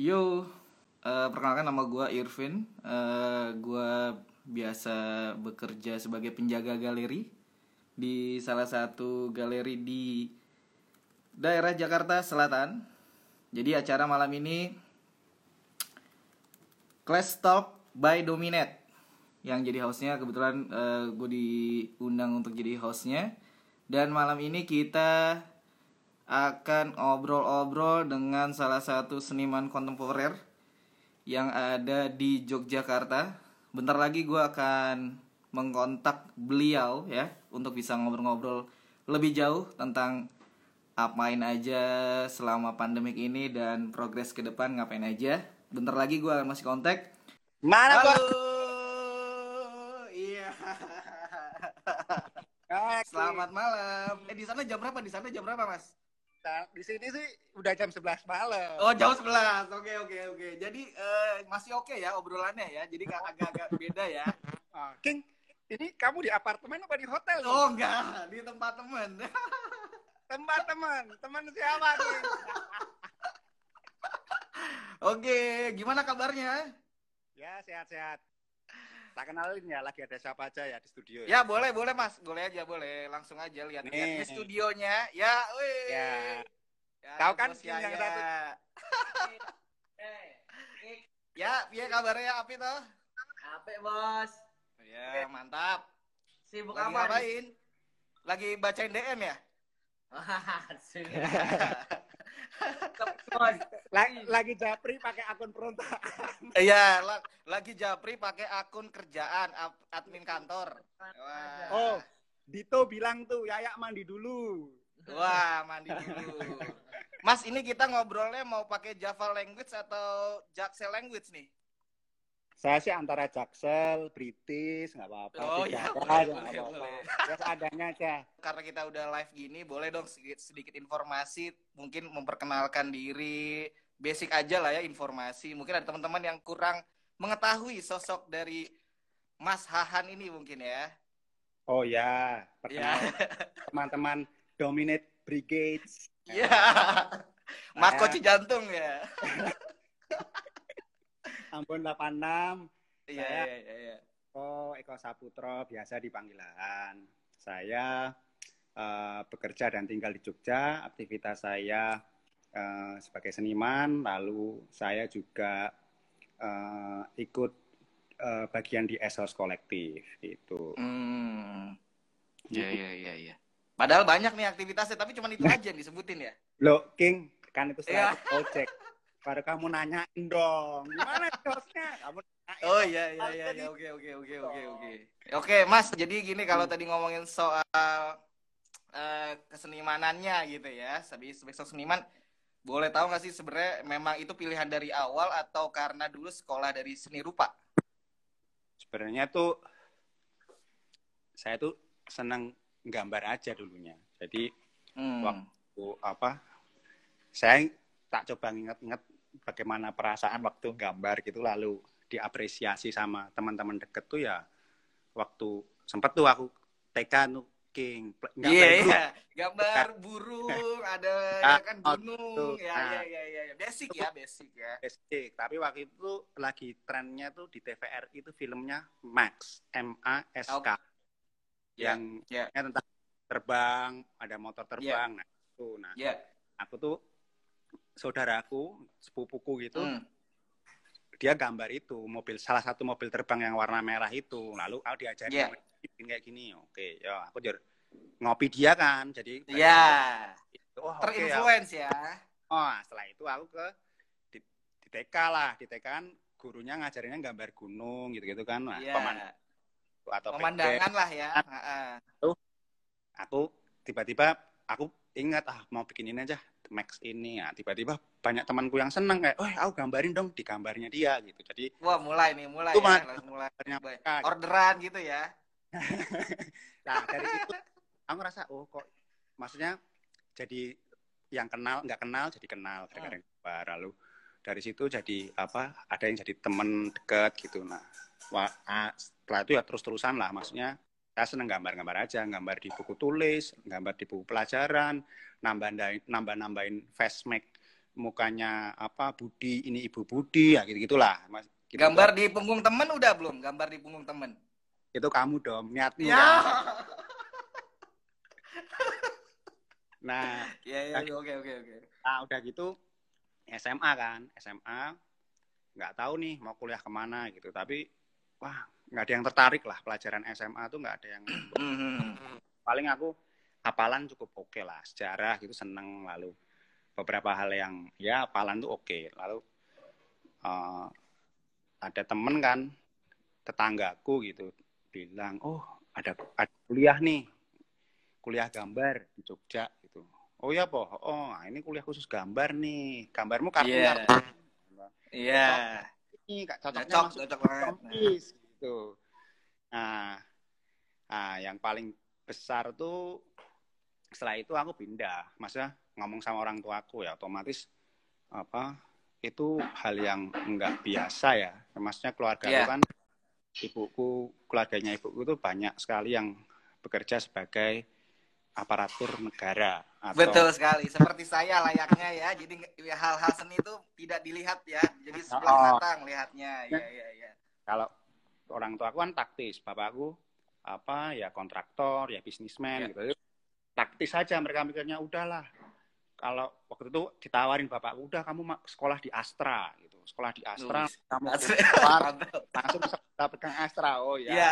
Yo, eh, perkenalkan nama gue Irvin. Eh, gue biasa bekerja sebagai penjaga galeri di salah satu galeri di daerah Jakarta Selatan. Jadi acara malam ini Class Talk by Dominate yang jadi hostnya kebetulan gue diundang untuk jadi hostnya dan malam ini kita akan ngobrol-obrol dengan salah satu seniman kontemporer yang ada di Yogyakarta. Bentar lagi gue akan mengkontak beliau ya untuk bisa ngobrol-ngobrol lebih jauh tentang apain aja selama pandemik ini dan progres ke depan ngapain aja. Bentar lagi gue akan masih kontak. Mana Halo. Iya. Selamat malam. Eh di sana jam berapa? Di sana jam berapa, Mas? Nah, Di sini sih udah jam 11 malam. Oh jam 11 Oke oke oke Jadi eh, masih oke ya obrolannya ya Jadi agak-agak beda ya Ah, King, ini kamu di apartemen apa di hotel? nih? Oh enggak Di tempat temen Tempat teman, teman siapa nih? Oke Gimana kabarnya? ya sehat-sehat. Tak kenalin ya, lagi ada siapa aja ya di studio Ya boleh boleh mas Boleh aja boleh Langsung aja lihat lihat di studionya Ya wih Ya. Ya, Tahu kan bos yang Yaya. satu? Ya Piye kabarnya Api toh? Ape bos, Ya mantap sibuk Lagi apa ngapain? Lagi bacain DM ya? Wah. Lagi, lagi japri pakai akun perontak. Iya, la- lagi Japri pakai akun kerjaan admin kantor. Wah. Oh, Dito bilang tuh, Yayak mandi dulu. Wah, mandi dulu. Mas, ini kita ngobrolnya mau pakai Java language atau Jaksel language nih? Saya sih antara Jaksel, British, nggak apa-apa. Oh, ya, ada, boleh, boleh, boleh. Ya seadanya aja. Karena kita udah live gini, boleh dong sedikit, sedikit informasi, mungkin memperkenalkan diri, basic aja lah ya informasi. Mungkin ada teman-teman yang kurang mengetahui sosok dari Mas Hahan ini mungkin ya. Oh ya, Ya. perkenalkan teman-teman Dominate Brigades. Iya. Mas Saya- Koci jantung ya. Ambon 86, Iya, Saya- iya, iya, iya. Eko, Eko Saputro, biasa dipanggilan. Saya eh, bekerja dan tinggal di Jogja. Aktivitas saya eh, sebagai seniman, lalu saya juga eh, ikut eh, bagian di Esos Kolektif gitu. Hmm. Iya, iya, iya, iya. Padahal banyak nih aktivitasnya, tapi cuma itu aja yang disebutin ya. Lo King, kan itu Iya. selalu ojek. Baru kamu nanyain dong, gimana hostnya? Kamu nanyain Oh iya iya iya iya. oke oke oke oke oke. Oke Mas, jadi gini kalau tadi ngomongin soal eh, kesenimanannya gitu ya, sebagai sebagai seniman, boleh tahu nggak sih sebenarnya memang itu pilihan dari awal atau karena dulu sekolah dari seni rupa? sebenarnya tuh saya tuh senang gambar aja dulunya. Jadi Hmm. waktu apa saya tak coba nginget-nget bagaimana perasaan waktu gambar gitu lalu diapresiasi sama teman-teman deket tuh ya waktu sempet tuh aku TK tuh King nggak Iya playgroup. iya, gambar burung, ada Ah, ya kan oh, gunung, ya Nah. ya ya ya, ya. basic ya basic ya. SD. Tapi waktu itu lagi trennya tuh di TVR itu filmnya Max M A S K Ya, yang ya. yang tentang terbang, ada motor terbang. Nah, itu. Nah, Ya. aku tuh saudaraku, sepupuku gitu, Hmm. dia gambar itu mobil salah satu mobil terbang yang warna merah itu. Lalu aku diajarin Iya. bikin kayak gini. Oke, ya aku jur ngopi dia kan. Jadi Ya, oh, oke, ya. terinfluence ya. Oh, setelah itu aku ke di, di TK lah. Di TK kan gurunya ngajarinnya gambar gunung gitu-gitu kan. Nah, Iya. pemandangan atau Pemandangan lah ya. Aku tiba-tiba aku ingat ah mau bikin ini aja Max ini ya tiba-tiba banyak temanku yang seneng kayak oh aku gambarin dong di gambarnya dia gitu jadi Wah mulai nih, mulai Itu ya, mulai. Mulai. Orderan gitu ya. nah dari itu aku ngerasa oh kok maksudnya jadi yang kenal nggak kenal jadi kenal gara-gara gambar lalu dari situ jadi apa ada yang jadi temen deket gitu nah wah, ah, setelah itu ya terus-terusan lah maksudnya saya seneng gambar-gambar aja gambar di buku tulis gambar di buku pelajaran nambah nambah nambahin facemac mukanya apa Budi ini Ibu Budi ya gitu gitulah mas gitu. Gambar di punggung temen udah belum? Gambar di punggung temen. itu kamu dong niatmu Ya. kan. nah Ya, ya, oke, oke, oke. Nah, udah gitu SMA kan, SMA nggak tahu nih mau kuliah ke mana gitu. Tapi wah nggak ada yang tertarik lah pelajaran SMA tuh nggak ada yang Mhm. paling aku hafalan cukup oke lah sejarah gitu seneng lalu beberapa hal yang ya hafalan tuh oke lalu eh, ada temen kan tetanggaku gitu bilang oh ada, ada kuliah nih kuliah gambar di Jogja gitu oh ya po oh nah, ini kuliah khusus gambar nih gambarmu kartu Iya. kartu Iya. ini kak cocoknya Cocok, masuk cocok banget. kompis gitu. Nah, nah, yang paling besar tuh setelah itu aku pindah. Maksudnya ngomong sama orang tuaku ya otomatis apa itu hal yang enggak biasa ya. Maksudnya keluarga Iya. kan ibuku, keluarganya ibuku itu banyak sekali yang bekerja sebagai aparatur negara atau Betul sekali. Seperti saya layaknya ya. Jadi ya, hal-hal seni itu tidak dilihat ya. Jadi sebelah Oh. mata lihatnya. Iya, iya, iya. kalau orang tua aku kan taktis, bapakku apa ya kontraktor, ya bisnismen Ya. gitu. Taktis saja mereka mikirnya udahlah. Kalau waktu itu ditawarin bapakku, udah kamu sekolah di Astra gitu. Sekolah di Astra, Wih. kamu keluar langsung bisa dapatkan Astra. Oh ya. Iya.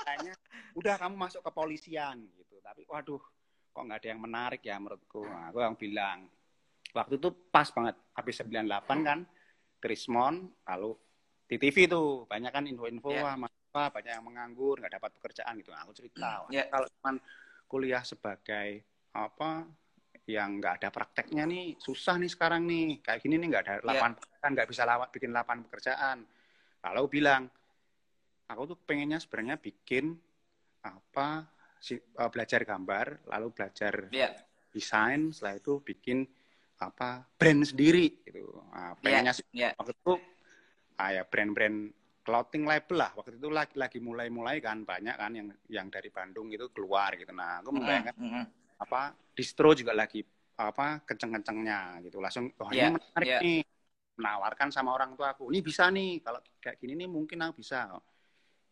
Katanya, udah kamu masuk kepolisian gitu. Tapi waduh, kok nggak ada yang menarik ya menurutku. Nah, aku yang bilang. Waktu itu pas banget habis 98 kan Krismon lalu di TV tuh banyak kan info-info Ya. wah mahasiswa banyak yang menganggur nggak dapat pekerjaan gitu. Nah, aku cerita Ya. kalau cuman kuliah sebagai apa yang nggak ada prakteknya nih susah nih sekarang nih kayak gini nih nggak ada lapangan pekerjaan nggak bisa lawat bikin lapangan pekerjaan kalau bilang aku tuh pengennya sebenarnya bikin apa si- eh, belajar gambar lalu belajar Iya. desain setelah itu bikin apa brand sendiri gitu nah, pengennya sih Iya. waktu itu ah, ya brand-brand clothing label lah waktu itu lagi lagi mulai-mulai kan banyak kan yang yang dari Bandung itu keluar gitu nah aku membayangkan Mhm, mhm. apa distro juga lagi apa kenceng-kencengnya gitu langsung oh Iya, ini menarik iya. nih menawarkan sama orang tua aku ini bisa nih kalau kayak gini nih mungkin aku bisa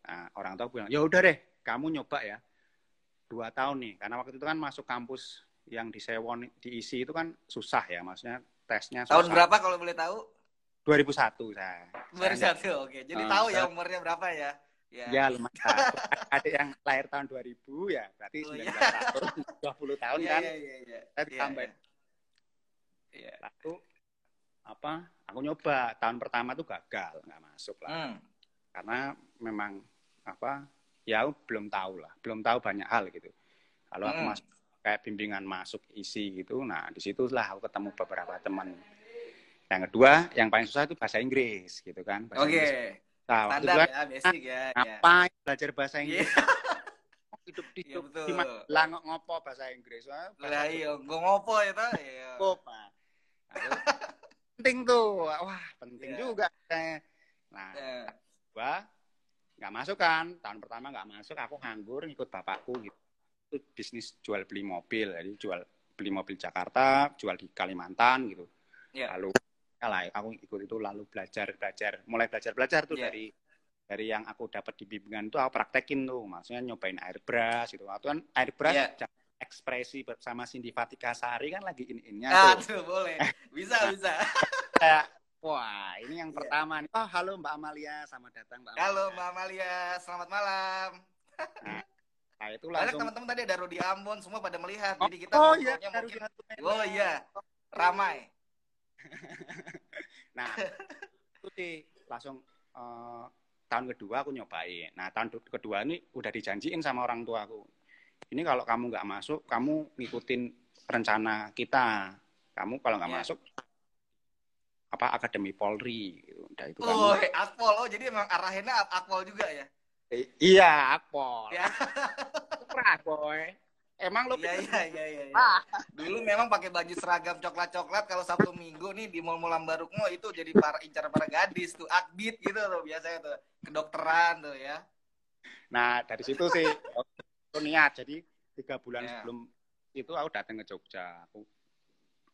nah, orang tua bilang ya udah deh kamu nyoba ya dua tahun nih karena waktu itu kan masuk kampus yang di Sewon diisi itu kan susah ya maksudnya tesnya susah. Tahun berapa kalau boleh tahu? 2001 saya Baru Saya satu, oke. Jadi Eh, tahu ya umurnya berapa ya? Ya. Ya lumayan. Ada yang lahir tahun 2000 ya, berarti Oh, 19 iya. tahun, 20 tahun Iya, kan. iya, iya, iya. Saya Iya, tambahin. Iya. Lalu apa? Aku nyoba tahun pertama tuh gagal, nggak masuk lah. Hmm. Karena memang apa? Ya aku belum tahu lah, belum tahu banyak hal gitu. Kalau aku Hmm. masuk kayak bimbingan masuk isi gitu, nah di situlah aku ketemu beberapa teman. Yang kedua, yang paling susah itu bahasa Inggris gitu kan. Oke. Inggris. Nah, waktu itu Standar kan ya, basic ya. ya. ngapain belajar bahasa Iya. Inggris? hidup di betul. di Magelang kok ngopo bahasa Inggris Lah iya, gua ngopo ya ta? Iya. cukup Nah, penting tuh wah penting Iya. juga nah Iya. gua nggak masuk kan tahun pertama nggak masuk aku nganggur ngikut bapakku gitu itu bisnis jual beli mobil jadi jual beli mobil Jakarta jual di Kalimantan gitu Iya. lalu ya lah aku ikut itu lalu belajar belajar mulai belajar belajar tuh Iya. dari dari yang aku dapat di bimbingan itu aku praktekin tuh maksudnya nyobain airbrush gitu waktu kan airbrush Iya. jam ekspresi bersama Cindy Fatika Sari kan lagi in innya tuh Aduh, boleh. Bisa, bisa. kayak wah ini yang Iya. pertama nih oh halo Mbak Amalia selamat datang Mbak Halo Amalia. Mbak Amalia, selamat malam. nah itu Banyak langsung teman-teman tadi ada Rudi Ambon, semua pada melihat. oh, Jadi kita oh iya ngobrolnya baru mungkin. Oh iya, ramai. nah itu sih langsung eh, tahun kedua aku nyobain nah tahun kedua ini udah dijanjiin sama orang tua aku ini kalau kamu nggak masuk kamu ngikutin rencana kita kamu kalau nggak Iya. masuk apa akademi Polri gitu udah itu Oh, akpol. Oh, jadi emang arahinnya ak- akpol juga ya? I- iya akpol Ya. Emang lo Iya, iya, iya, iya. iya. Ah. Dulu memang pakai baju seragam coklat-coklat kalau Sabtu Minggu nih di Mall Mall Barukmo itu jadi para incar para gadis tuh, akbit gitu tuh biasanya tuh. Kedokteran tuh ya. Nah, dari situ sih aku niat. Jadi tiga bulan Ya. sebelum itu aku datang ke Jogja. Aku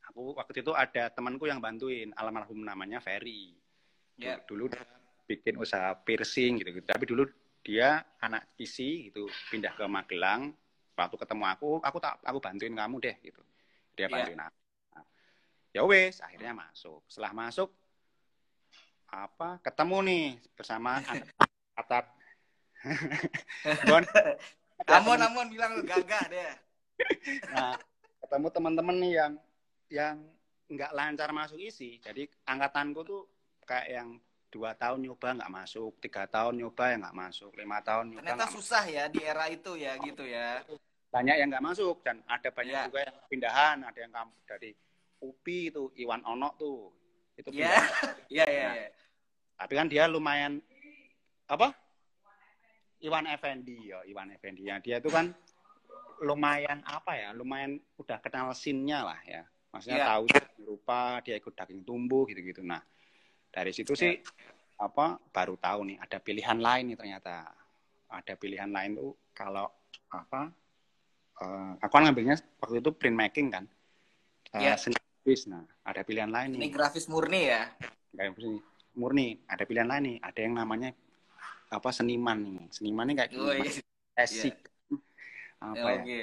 aku waktu itu ada temanku yang bantuin almarhum namanya Ferry Ya. dulu dia bikin usaha piercing gitu, gitu tapi dulu dia anak isi gitu pindah ke Magelang waktu ketemu aku aku tak aku bantuin kamu deh gitu. Dia Iya. bantuin aku. Nah, ya wes akhirnya masuk. Setelah masuk apa ketemu nih bersama anak Atat Bon, Amon Amon bilang lu gagah deh. nah ketemu teman-teman nih yang yang nggak lancar masuk isi. Jadi angkatanku tuh kayak yang dua tahun nyoba nggak masuk tiga tahun nyoba ya nggak masuk lima tahun nyoba Ternyata susah ya di era itu ya gitu ya. banyak yang nggak masuk dan ada banyak Ya. juga yang pindahan ada yang dari UPI itu Iwan Ono tuh itu Ya. pindah. Iya iya iya. tapi kan dia lumayan apa Iwan Effendi ya Iwan Effendi ya dia itu kan lumayan apa ya lumayan udah kenal sinnya lah ya maksudnya Ya. tahu rupa dia ikut daging tumbuh gitu-gitu nah dari situ sih Ya. apa baru tahu nih ada pilihan lain nih ternyata ada pilihan lain tuh kalau apa eh, aku kan ngambilnya waktu itu printmaking kan Eh, Ya. seni grafis. nah ada pilihan lain Ini nih grafis murni ya. seni murni ada pilihan lain nih ada yang namanya apa seniman nih seniman ini kayak Oh, iya. esik apa ya Oke.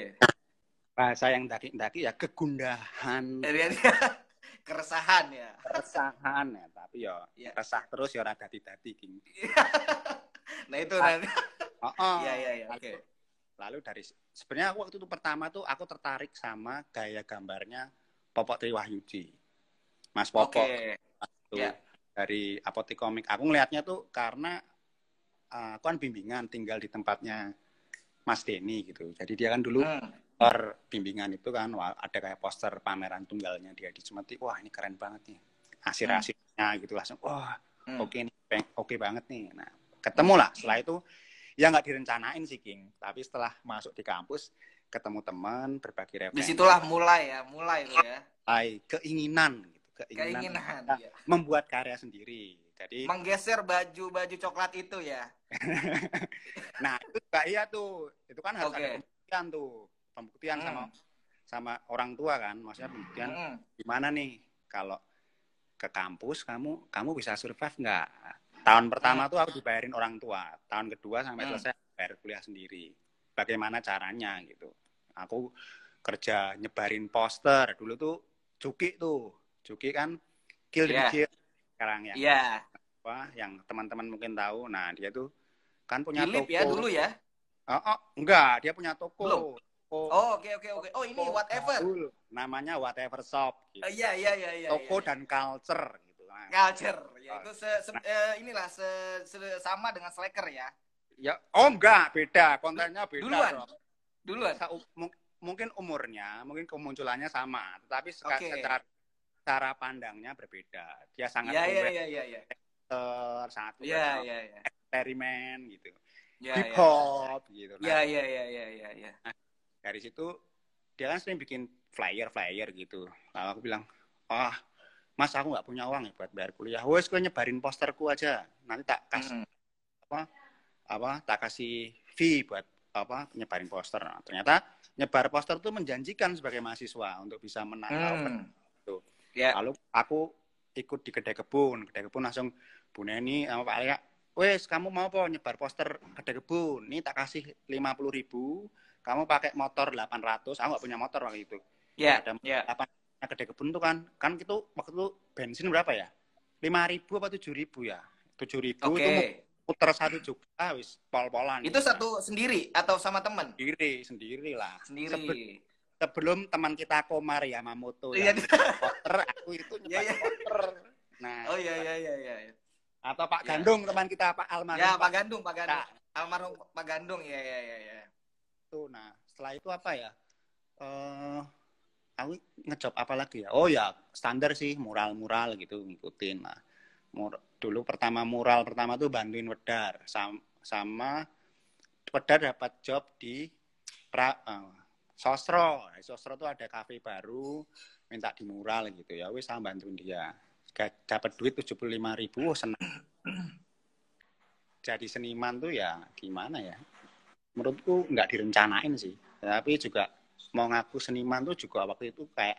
bahasa yang daki-daki ya kegundahan keresahan ya. keresahan ya tapi ya Iya. resah terus ya rada dati king Nah itu nanti. oh, oh. Iya iya iya. Oke. lalu dari sebenarnya aku waktu itu pertama tuh aku tertarik sama gaya gambarnya Popok Triwahyudi Mas Popok tuh Ya. dari apotek komik aku ngelihatnya tuh karena uh, aku kan bimbingan tinggal di tempatnya Mas Denny gitu jadi dia kan dulu Hmm. Per bimbingan itu kan ada kayak poster pameran tunggalnya dia di Cemeti wah ini keren banget nih asir-asirnya gitu langsung wah Hmm. oke nih peng- oke banget nih nah ketemu lah setelah itu ya nggak direncanain sih King tapi setelah masuk di kampus ketemu teman berbagi referensi Di situlah mulai ya, mulai ya. mulai keinginan gitu keinginan, Keinginan. ya. membuat karya sendiri jadi Menggeser baju-baju coklat itu ya. nah itu juga iya tuh itu kan harus Oke. ada tuh pembuktian Hmm. sama sama orang tua kan maksudnya pembuktian Hmm. gimana nih kalau ke kampus kamu kamu bisa survive nggak tahun pertama tuh aku dibayarin orang tua tahun kedua sampai Hmm. selesai bayar kuliah sendiri bagaimana caranya gitu aku kerja nyebarin poster dulu tuh Cuki tuh Cuki kan kill the Iya. Kill sekarang yang Iya. apa yang teman-teman mungkin tahu nah dia tuh kan punya Philip toko ya dulu ya. Oh, oh, enggak dia punya toko Belum? Toko- Oh, oke oke oke. Oh, ini whatever. namanya whatever shop gitu. Oh, iya iya iya iya. toko iya. dan culture gitu Nah, culture. Ya, itu se, se- eh, inilah se, se- sama dengan Slacker ya. Ya, oh enggak, beda. Kontennya beda. Duluan? dong. Duluan. Sa- mu- mungkin umurnya, mungkin kemunculannya sama, tetapi Oke. secara cara pandangnya berbeda. Dia sangat Iya iya aware, iya iya iya. sangat Iya sama iya iya. eksperimen gitu. Iya Hip iya. hop gitu. Iya Nah, iya iya iya iya iya. Dari situ dia kan sering bikin flyer-flyer gitu. Lalu aku bilang, "Ah, Mas aku nggak punya uang ya buat bayar kuliah. Wes gue nyebarin posterku aja. Nanti tak kasih Hmm. apa tak kasih fee buat apa nyebarin poster. Nah, ternyata nyebar poster itu menjanjikan sebagai mahasiswa untuk bisa menangkal. Hmm. Tuh. Ya. Lalu aku ikut di kedai kebun, kedai kebun langsung Bu Neni sama Pak Alia, wes kamu mau apa nyebar poster kedai kebun? Ini tak kasih lima puluh ribu, kamu pakai motor 800, aku nggak punya motor waktu itu. Ya. Ada Ya. apa kedai kebun tuh kan, kan itu waktu itu bensin berapa ya? Lima ribu apa tujuh ribu ya? Tujuh ribu Oke. itu puter satu juta wis pol-polan. Itu satu sendiri atau sama temen? sendiri sendiri lah. Sebe- Sendiri. sebelum teman kita Komar ya Mamoto Iya. yang poster, aku itu Iya, nyebar iya. poster. Nah, Oh iya iya iya iya. iya. atau Pak. Gandung teman kita Pak Almarhum. Ya, Pak Pak Gandung, Pak Gandung. Nah, Almarhum Pak Gandung. Ya ya ya ya. Itu. Nah, setelah itu apa ya? Eh aku ngejob apa lagi ya? Oh ya, standar sih mural-mural gitu ngikutin lah. Mur dulu pertama mural pertama tuh bantuin Wedar sama, sama Wedar dapat job di pra, eh, Sosro. Di Sosro tuh ada kafe baru minta di mural gitu ya. Wis sama bantuin dia. Dapat duit 75.000 ribu, oh, senang. Jadi seniman tuh ya gimana ya? Menurutku nggak direncanain sih. Tapi juga mau ngaku seniman tuh juga waktu itu kayak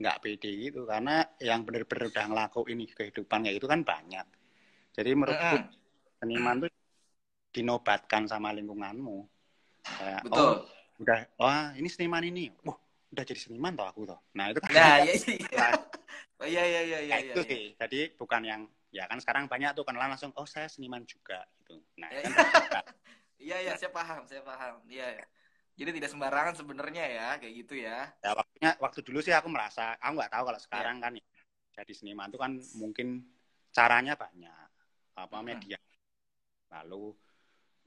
nggak pede gitu. Karena yang bener-bener udah ngelakuin ini kehidupan kayak itu kan banyak. Jadi menurutku Mm-mm. seniman tuh dinobatkan sama lingkunganmu. Kayak betul. oh udah wah ini seniman ini. Wah udah jadi seniman toh aku toh. Nah itu kan nah iya iya. oh iya iya iya iya itu iya. sih. Jadi bukan yang ya kan sekarang banyak tuh kenalan langsung oh saya seniman juga gitu. Nah Ya, kan iya iya saya paham saya paham. Iya iya. jadi tidak sembarangan sebenarnya ya kayak gitu ya. Ya waktunya waktu dulu sih aku merasa aku nggak tahu kalau Iya. sekarang kan ya, jadi seniman itu kan mungkin caranya banyak apa Mm-mm. media. Lalu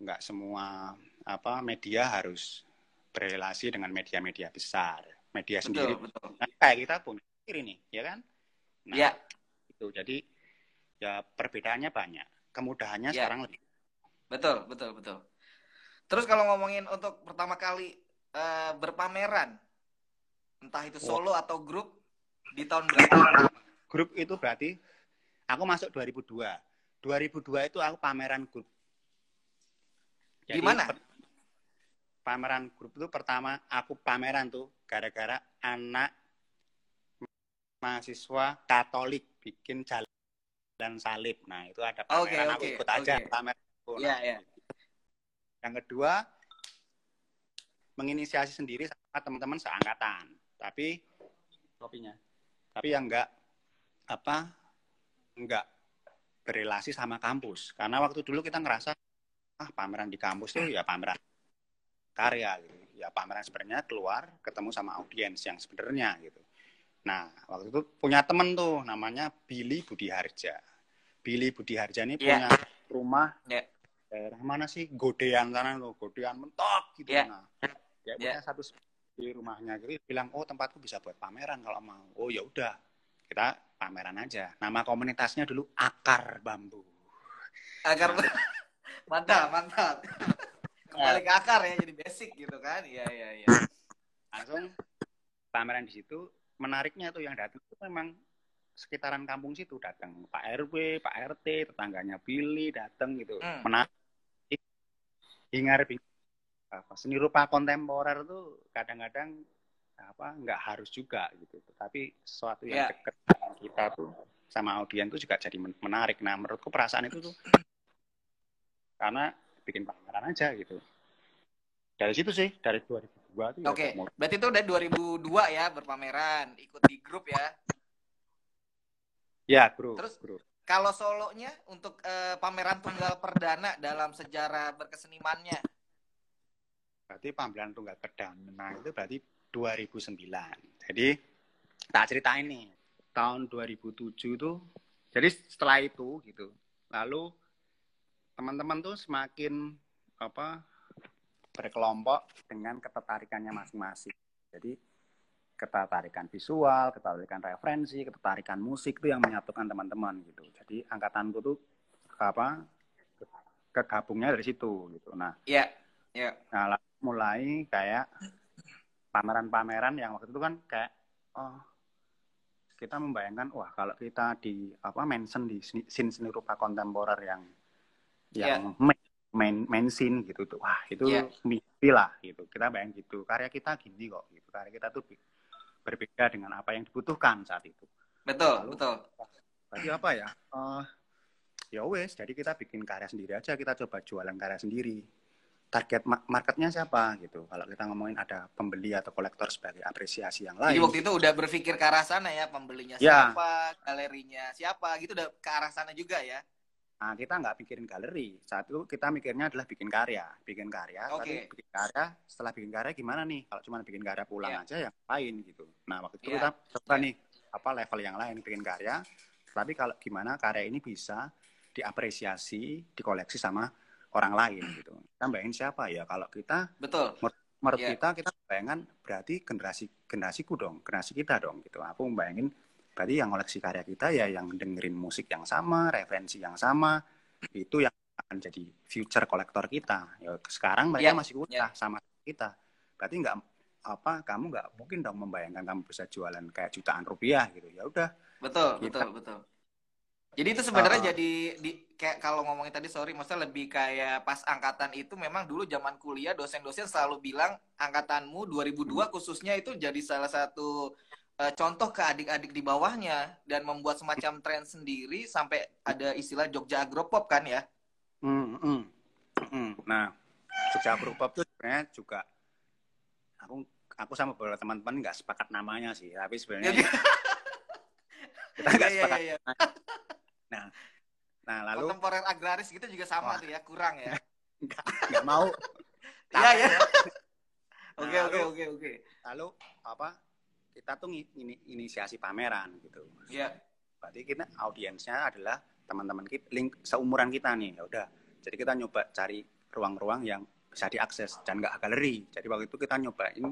nggak semua apa media harus berrelasi dengan media-media besar. Media sendiri betul. betul nah, kayak kita punya sendiri nih ya kan? Nah ya itu jadi ya perbedaannya banyak. Kemudahannya Ya. sekarang lebih betul betul betul terus kalau ngomongin untuk pertama kali eh, berpameran entah itu solo atau grup di tahun berapa grup itu berarti aku masuk 2002 2002 itu aku pameran grup Di mana? per- pameran grup itu pertama aku pameran tuh gara-gara anak mahasiswa Katolik bikin jalan salib nah itu ada pameran aku oke, ikut aja pameran. Iya, iya. Yang kedua menginisiasi sendiri sama teman-teman seangkatan. Tapi kopinya. tapi yang enggak apa enggak berrelasi sama kampus. Karena waktu dulu kita ngerasa ah pameran di kampus tuh ya pameran karya gitu. Ya pameran sebenarnya keluar ketemu sama audiens yang sebenarnya gitu. Nah waktu itu punya temen tuh namanya Billy Budi Harja Billy Budi Harja ini Iya. punya rumah Iya. Daerah mana sih? Godean sana loh Godean mentok gitu. Iya. nah dia Iya. punya satu di rumahnya. Gitu bilang oh tempatku bisa buat pameran kalau mau. Oh ya udah. Kita pameran aja. Nama komunitasnya dulu akar bambu. Akar mantap mantap. Kembali ke akar ya jadi basic gitu kan? Iya iya iya. Langsung pameran di situ. Menariknya tuh yang datang itu memang sekitaran kampung situ datang. Pak RW Pak RT tetangganya Billy datang gitu. Hmm. menarik hingar bingar apa seni rupa kontemporer tuh kadang-kadang apa nggak harus juga gitu tapi sesuatu yang Ya. deket sama kita tuh sama audiens tuh juga jadi men- menarik nah menurutku perasaan itu tuh karena bikin pameran aja gitu dari situ sih dari 2002 tuh ya Oke, udah mulai. berarti itu udah 2002 ya berpameran, ikut di grup ya. ya bro Terus- bro Kalau solonya untuk eh, pameran tunggal perdana dalam sejarah berkesenimannya. berarti pameran tunggal perdana itu berarti 2009 jadi tak ceritain nih tahun 2007 tuh jadi setelah itu gitu lalu teman-teman tuh semakin apa berkelompok dengan ketertarikannya masing-masing jadi ketertarikan visual ketertarikan referensi ketertarikan musik itu yang menyatukan teman-teman gitu. Jadi angkatanku tuh apa kegabungnya dari situ gitu. Nah Iya, iya. Nah, lalu mulai kayak pameran-pameran yang waktu itu kan kayak oh kita membayangkan wah kalau kita di apa mention di scene seni rupa kontemporer yang yang main main, main scene gitu tuh wah itu Iya. mimpi lah gitu. Kita bayang gitu karya kita gini kok gitu. Karya kita tuh berbeda dengan apa yang dibutuhkan saat itu Betul, Lalu- betul. Berarti apa ya? Eh, ya wes, jadi kita bikin karya sendiri aja, kita coba jualan karya sendiri. Target ma- marketnya siapa gitu? Kalau kita ngomongin ada pembeli atau kolektor sebagai apresiasi yang Jadi lain. waktu itu udah berpikir ke arah sana ya, pembelinya Ya. siapa, galerinya siapa, gitu udah ke arah sana juga ya. Nah, kita nggak mikirin galeri. Saat itu kita mikirnya adalah bikin karya, bikin karya. Oke. Tapi bikin karya, setelah bikin karya gimana nih? Kalau cuma bikin karya pulang Ya. aja yang lain gitu. Nah, waktu itu Ya. kita coba Ya. nih apa level yang lain bikin karya. Tapi kalau gimana karya ini bisa diapresiasi, dikoleksi sama orang lain gitu. Kita bayangin siapa ya? Kalau kita Betul. menurut Ya. kita kita bayangan berarti generasi generasiku dong, generasi kita dong gitu. Aku bayangin berarti yang koleksi karya kita ya yang dengerin musik yang sama, referensi yang sama, itu yang akan jadi future kolektor kita. Ya sekarang mereka Ya, masih kuliah sama kita. Berarti nggak apa kamu nggak mungkin dong membayangkan kamu bisa jualan kayak jutaan rupiah gitu. Ya udah, Betul, Kita- betul, betul. Jadi itu sebenarnya Uh, jadi di kayak kalau ngomongin tadi sorry maksudnya lebih kayak pas angkatan itu memang dulu zaman kuliah dosen-dosen selalu bilang angkatanmu 2002 khususnya itu jadi salah satu eh, contoh ke adik-adik di bawahnya dan membuat semacam tren sendiri sampai ada istilah Jogja Agropop kan ya? Hmm, hmm, hmm. Nah, Jogja Agropop tuh sebenarnya juga aku aku sama beberapa teman-teman nggak sepakat namanya sih, tapi sebenarnya kita nggak iya, iya, sepakat. iya. Nah, lalu kontemporer agraris gitu juga sama Wah. tuh ya, kurang ya. nggak nggak mau. Iya ya. Nah, Oke oke lalu- oke oke. Lalu apa? Kita tuh ini inisiasi pameran gitu. Iya. Berarti kita audiensnya adalah teman-teman kita, link seumuran kita nih. Ya udah. Jadi kita nyoba cari ruang-ruang yang bisa diakses dan nggak galeri. Jadi waktu itu kita nyobain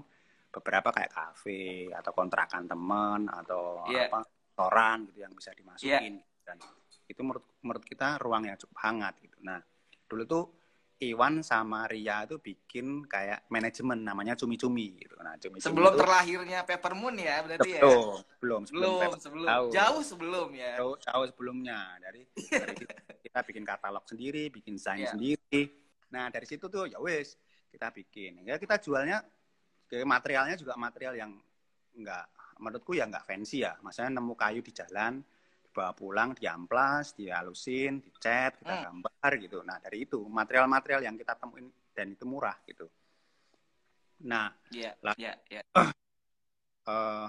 beberapa kayak kafe atau kontrakan teman atau Iya. apa restoran gitu yang bisa dimasukin dan itu menurut menurut kita ruang yang cukup hangat gitu. Nah dulu tuh Iwan sama Ria itu bikin kayak manajemen namanya cumi-cumi gitu. Nah cumi-cumi Sebelum itu- terlahirnya Peppermoon ya berarti ya. Betul, belum sebelum Belum Pepper- sebelum. Jauh. Jauh sebelum ya. jauh, jauh sebelumnya dari, dari kita, kita bikin katalog sendiri bikin desain Iya. sendiri nah dari situ tuh ya wes kita bikin ya kita jualnya kayak materialnya juga material yang enggak menurutku ya enggak fancy ya maksudnya nemu kayu di jalan dibawa pulang diamplas dihalusin dicat kita Hmm. gambar gitu nah dari itu material-material yang kita temuin dan itu murah gitu nah Iya. Lah. Iya, iya. eh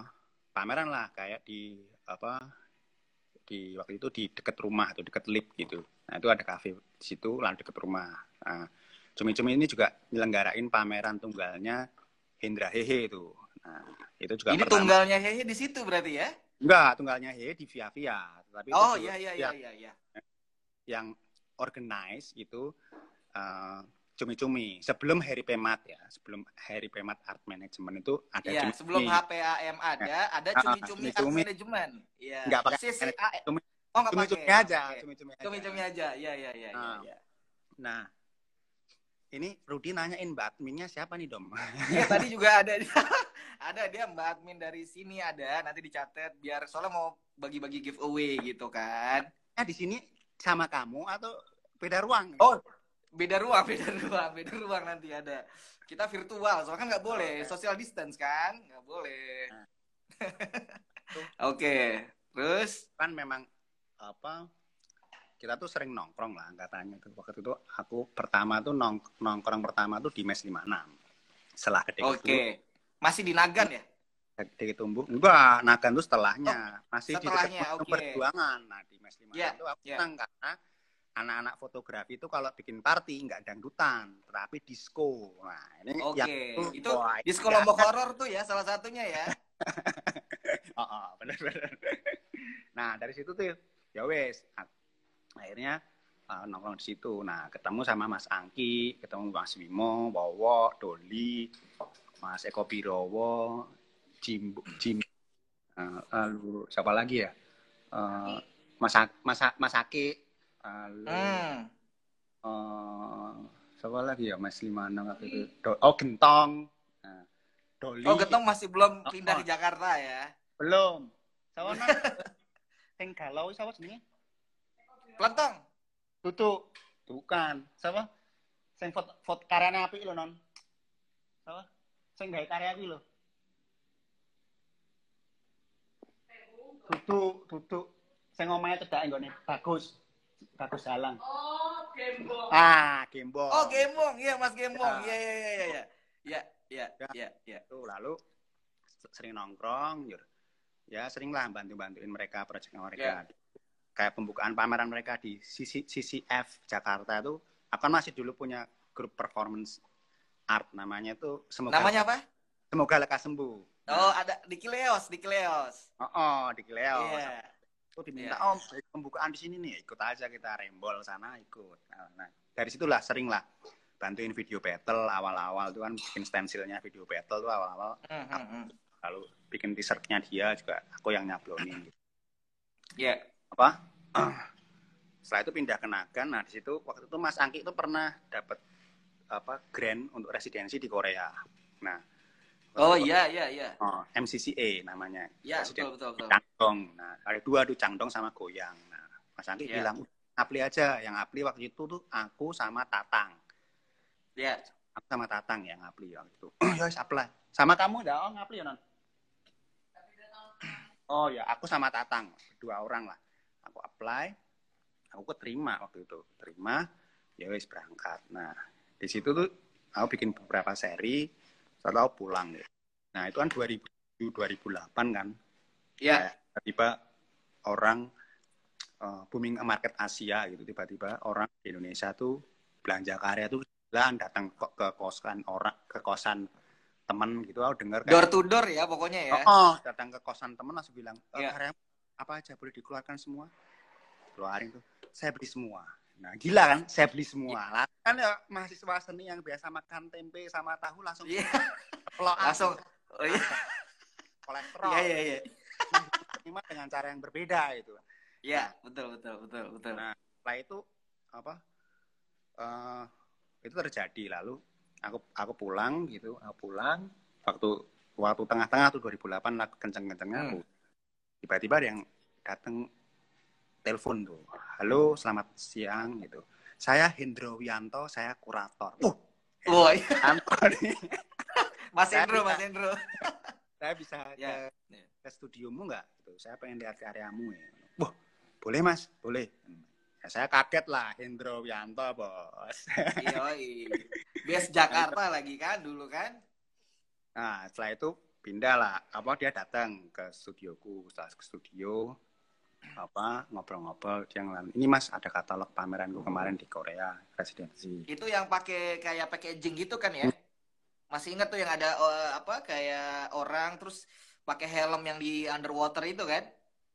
pameran lah kayak di apa di waktu itu di dekat rumah atau dekat lift gitu. Nah itu ada kafe di situ lalu dekat rumah. Nah, cumi-cumi ini juga nyelenggarain pameran tunggalnya Hendra Hehe itu. Nah itu juga Ini pertama. tunggalnya Hehe di situ berarti ya? Enggak, tunggalnya Hehe di Via Via. Tapi Oh juga iya iya iya yang, iya iya. yang organize itu eh, cumi-cumi sebelum Harry Pemat ya sebelum Harry Pemat Art Management itu ada Iya, cumi-cumi. sebelum HPAM ada, ada Ah, cumi-cumi art management. Iya. Nggak pakai. Cumi- Oh, nggak pakai. cumi-cumi aja, cumi-cumi aja. Cumi-cumi aja. Iya iya iya iya. Ah. iya. Nah, ini Rudi nanyain Mbak adminnya siapa nih, Dom? Iya tadi juga ada ada dia Mbak admin dari sini ada nanti dicatat biar soalnya mau bagi-bagi giveaway gitu kan. Nah, di sini sama kamu atau beda ruang? Oh, beda ruang, beda ruang, beda ruang nanti ada. Kita virtual, soalnya kan nggak boleh Oke. social distance kan, nggak boleh. Nah. Oke, terus Kan memang apa kita tuh sering nongkrong lah katanya tuh waktu itu aku pertama tuh nong nongkrong pertama tuh di mes 56 setelah gede oke, masih di Nagan ya? gede tumbuh enggak nagan tuh setelahnya masih setelahnya, di dekat oke. perjuangan nah di mes 56 Iya, tuh aku iya. senang karena anak-anak fotografi itu kalau bikin party nggak dangdutan tetapi disco nah ini Oke, yang itu wah, di ini sekolah nggak lombok horor tuh ya salah satunya ya. Oh, oh, bener bener. Nah dari situ tuh ya wes akhirnya uh, nongkrong di situ. Nah ketemu sama Mas Angki, ketemu Mas Bimo, Wowo, Doli, Mas Eko Birowo, Jim Jim, uh, lalu siapa lagi ya? Uh, Mas Mas Mas Aki, lalu Hmm. uh, siapa lagi ya Mas Limana waktu itu? Do- oh Gentong, Nah, Doli. Oh, Getong masih belum Oh, pindah oh. di Jakarta ya. Belum. Sawana sing galau sapa jenenge? Pelentong. Tutu. Bukan. Siapa? Sing foto, foto karyane apik lho, Non. Siapa? Sing gawe karya iki lho. Tutu, tutu. Sing omahe cedhake nggone bagus. Bagus Halang. Oh, gembong. Ah, Gembong. Oh, Gembong. Iya, Mas Gembong. Ya. Iya, iya, iya, iya. Iya, iya, Ya. iya, iya. Tuh, lalu sering nongkrong, Yur. Ya, sering lah bantu-bantuin mereka proyek mereka. Kayak pembukaan pameran mereka di CC, CCF Jakarta itu, aku kan masih dulu punya grup performance art namanya tuh semoga Namanya apa? semoga lekas sembuh. Oh, ada di Kileos, di Kileos. Oh, oh di Kileo. Iya. Tuh diminta Iya. om pembukaan di sini nih, ikut aja kita rembol sana ikut. Nah, nah, dari situlah sering lah bantuin video battle awal-awal tuh kan bikin stensilnya video battle tuh awal-awal Hmm, hmm, lalu bikin t-shirtnya dia juga aku yang nyablonin gitu. Iya. Apa? Setelah itu pindah ke Nagan. Nah di situ waktu itu Mas Angki itu pernah dapat apa grant untuk residensi di Korea. Nah Oh iya, iya, iya. oh, MCCA namanya. Iya, Residen- betul, betul, betul. Cangdong nah ada dua tuh Cangdong sama Goyang. Nah Mas Angki Iya. bilang apli aja. Yang apli waktu itu tuh aku sama Tatang. Iya. aku sama Tatang yang ngapli waktu itu. Ya apply. Sama kamu enggak? Oh ngapli ya non Oh ya, aku sama Tatang, dua orang lah. Aku apply, aku keterima waktu itu. Terima, ya wis berangkat. Nah, di situ tuh aku bikin beberapa seri, setelah aku pulang. Ya. Nah, itu kan 2007 2008 kan. Ya. Kayak tiba-tiba orang eh, booming market Asia gitu, tiba-tiba orang di Indonesia tuh belanja karya tuh jalan datang ke, ke kosan orang ke kosan temen gitu aku dengar Door to door ya pokoknya ya. Oh, oh, datang ke kosan temen langsung bilang, e, Iya. karya apa aja boleh dikeluarkan semua? Keluarin tuh, saya beli semua. Nah, gila kan? Saya beli semua. Iya. Lah, kan ya mahasiswa seni yang biasa makan tempe sama tahu langsung Iya. pelok Langsung. Oh, iya. kolesterol. Iya iya iya. Terima dengan cara yang berbeda itu. Iya, betul betul betul betul. Nah, setelah itu apa? eh itu terjadi lalu aku aku pulang gitu, aku pulang waktu waktu tengah-tengah tuh 2008 lah kenceng-kencengnya Hmm. aku tiba-tiba ada yang datang telepon tuh. Halo, selamat siang gitu. Saya Hendro Wianto, saya kurator. Uh, Oh. Wianto nih. Mas Hendro, Mas Hendro. Saya bisa Ya, ke, ya. ke studiomu nggak? Gitu. Saya pengen lihat karyamu ya. Wah, boleh mas, boleh. Ya, saya kaget lah, Hendro Wianto bos. Yoi. Bias Jakarta lagi kan dulu kan? Nah, setelah itu pindah lah. Apa dia datang ke studioku, setelah ke studio, apa ngobrol-ngobrol dia ngelain, ini mas ada katalog pameranku kemarin di Korea residensi. Itu yang pakai kayak packaging gitu kan ya? Masih ingat tuh yang ada eh, apa kayak orang terus pakai helm yang di underwater itu kan?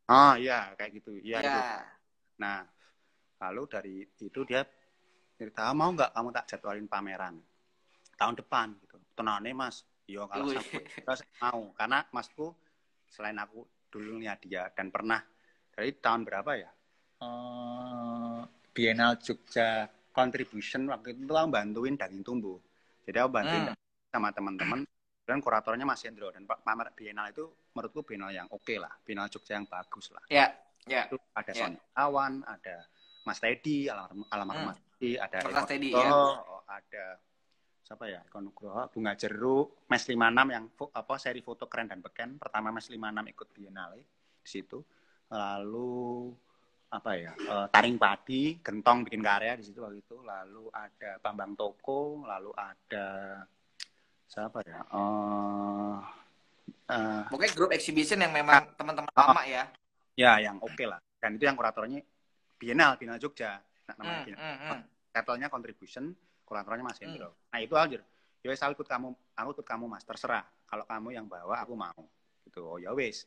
oh iya kayak gitu. Iya Ya. nah lalu dari itu dia cerita "Ah, mau nggak kamu tak jadwalin pameran? Tahun depan gitu. Tenane mas. Iya kalau saya mau. Karena masku selain aku dulu lihat dia dan pernah dari tahun berapa ya Eh, Biennale Jogja contribution waktu itu aku bantuin daging tumbuh jadi aku bantuin Hmm. sama teman-teman dan kuratornya Mas Hendro dan Pak pamer Biennale itu menurutku Biennale yang oke lah Biennale Jogja yang bagus lah Ya, ya. itu ada. Sonia Awan, ada Mas Teddy, almarhum almarhum Hmm. Mas Teddy, ada Mas Teddy, ya. ada siapa ya? Eko Nugroho, Bunga Jeruk, Mes 56 yang apa seri foto keren dan beken. Pertama Mes 56 ikut Biennale di situ. Lalu apa ya? eh, Taring Padi, Gentong bikin karya di situ waktu itu. Lalu ada Bambang Toko, lalu ada siapa ya? Eh eh, Pokoknya grup exhibition yang memang teman-teman lama ya. ya yang oke lah. Dan itu yang kuratornya Biennale, Biennale Jogja. Nah, namanya Hmm, Biennale. hmm, hmm. title-nya contribution, kuratornya Mas Hendro. Nah itu aja. Ya wes aku ikut kamu, aku ikut kamu Mas, terserah. Kalau kamu yang bawa, aku mau. Gitu. Oh ya wes.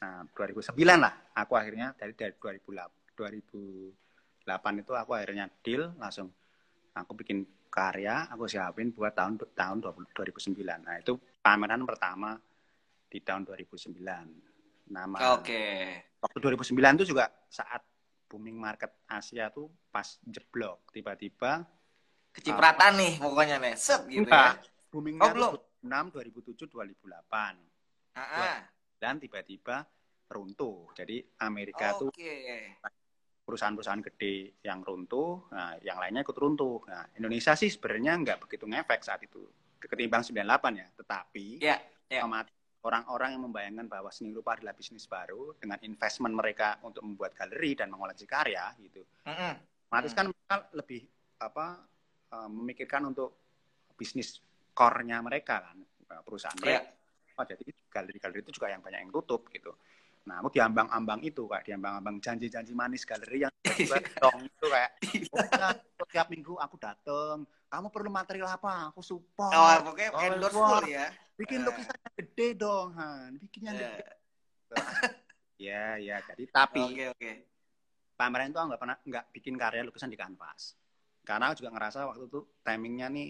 Nah 2009 lah, aku akhirnya dari dari 2008, 2008 itu aku akhirnya deal langsung. Aku bikin karya, aku siapin buat tahun tahun 20- 2009. Nah itu pameran pertama di tahun 2009. Nama Oke. waktu 2009 itu juga saat booming market Asia tuh pas jeblok tiba-tiba Kecipratan nih pokoknya nih. Set gitu enggak, ya. boomingnya Oh, belum? tuh 2006 2007 2008 Ah, ah. dan tiba-tiba runtuh jadi Amerika tuh Oke. perusahaan-perusahaan gede yang runtuh nah yang lainnya ikut runtuh nah Indonesia sih sebenarnya nggak begitu ngefek saat itu ketimbang 98 ya tetapi Ya, ya. otomatis orang-orang yang membayangkan bahwa seni rupa adalah bisnis baru dengan investment mereka untuk membuat galeri dan mengoleksi karya gitu otomatis Hmm. kan mereka lebih apa eh, memikirkan untuk bisnis core-nya mereka kan perusahaan Ya. mereka Oh, jadi galeri-galeri itu juga yang banyak yang tutup gitu. Nah aku diambang-ambang itu kayak diambang-ambang janji-janji manis galeri yang dong itu kayak oh, ya, tiap minggu aku dateng kamu perlu material apa? Aku support. Oh, pokoknya Oh, endorse full ya. bikin Eh. lukisan yang gede dong Han bikin yang Eh, gede. Ya ya jadi tapi Oke, oke. pameran itu nggak pernah nggak bikin karya lukisan di kanvas karena aku juga ngerasa waktu itu timingnya nih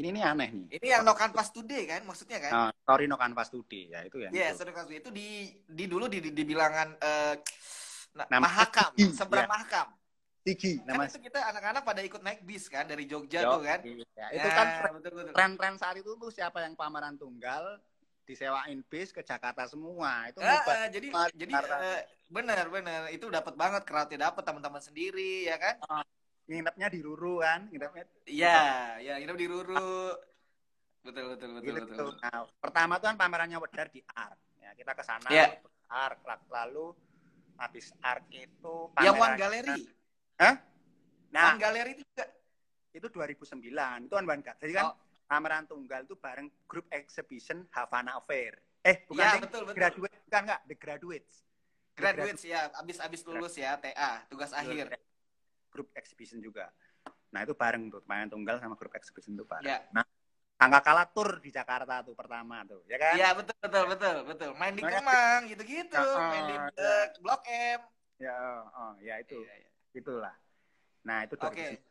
ini nih aneh nih Ini yang no canvas today kan maksudnya kan? Nah, story no canvas today ya itu Iya, itu. yeah, canvas itu di di dulu di di, di bilangan eh nah, Mahakam, seberang ya. Mahakam. Tigi Kan nama itu kita anak-anak pada ikut naik bis kan dari Jogja Yo, tuh kan. iya. itu kan Ya, tren-tren saat itu tuh siapa yang pameran tunggal disewain bis ke Jakarta semua itu hebat. eh, jadi jadi eh, benar benar itu dapat banget crowdnya dapat teman-teman sendiri ya kan? Nginepnya di Ruru kan nginepnya Iya, ya hidup di Ruru. Betul betul betul gitu betul. Nah, pertama tuh kan pamerannya Wedar di Art. Ya, kita ke sana Iya. Ark lalu habis Ark itu Yang One pameran- Gallery. Hah? Nah, One Gallery itu juga. itu 2009 itu kan One Gallery. Jadi kan Oh. pameran tunggal itu bareng grup exhibition Havana Affair. Eh, bukan Iya, Ding. betul, betul. Graduate bukan enggak, The Graduates. The Graduates ya, abis abis lulus ya, TA, tugas akhir. Grup exhibition juga. Nah, itu bareng tuh pameran tunggal sama grup exhibition itu bareng. Ya. Nah, angka kalah tur di Jakarta tuh pertama tuh, ya kan? Iya betul betul betul betul. Main di Kemang gitu-gitu, Ah, main di eh, Blok M. Ya, oh, ya itu, Iya, iya. itulah. Nah, itu Oke. 2009.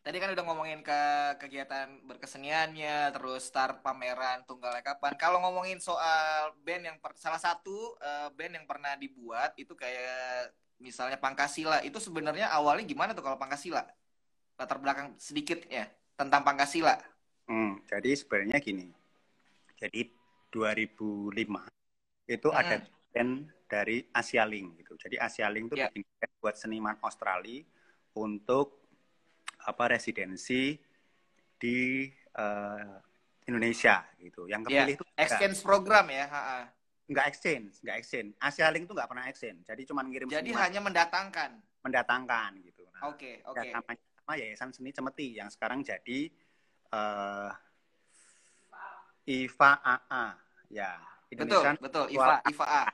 Tadi kan udah ngomongin ke kegiatan berkeseniannya, terus start pameran tunggalnya kapan. Kalau ngomongin soal band yang per- salah satu eh, band yang pernah dibuat itu kayak misalnya Pangkasila, itu sebenarnya awalnya gimana tuh kalau Pangkasila? Latar belakang sedikit ya tentang Pangkasila. Hmm, jadi sebenarnya gini. Jadi 2005 itu Mm-mm. ada band dari Asia Link gitu. Jadi Asia Link itu Ya. bikin buat seniman Australia untuk apa residensi di eh, Indonesia gitu. Yang Ya, kepilih itu Exchange program ya. ha-ha. Nggak exchange, nggak exchange. Asia Link itu nggak pernah exchange. Jadi cuma ngirim Jadi seniman hanya mendatangkan. mendatangkan gitu. Nah, Oke, ya, oke. namanya sama Yayasan Seni Cemeti yang sekarang jadi eh IFA AA ya Betul, Indonesian betul. IFA, IFA A.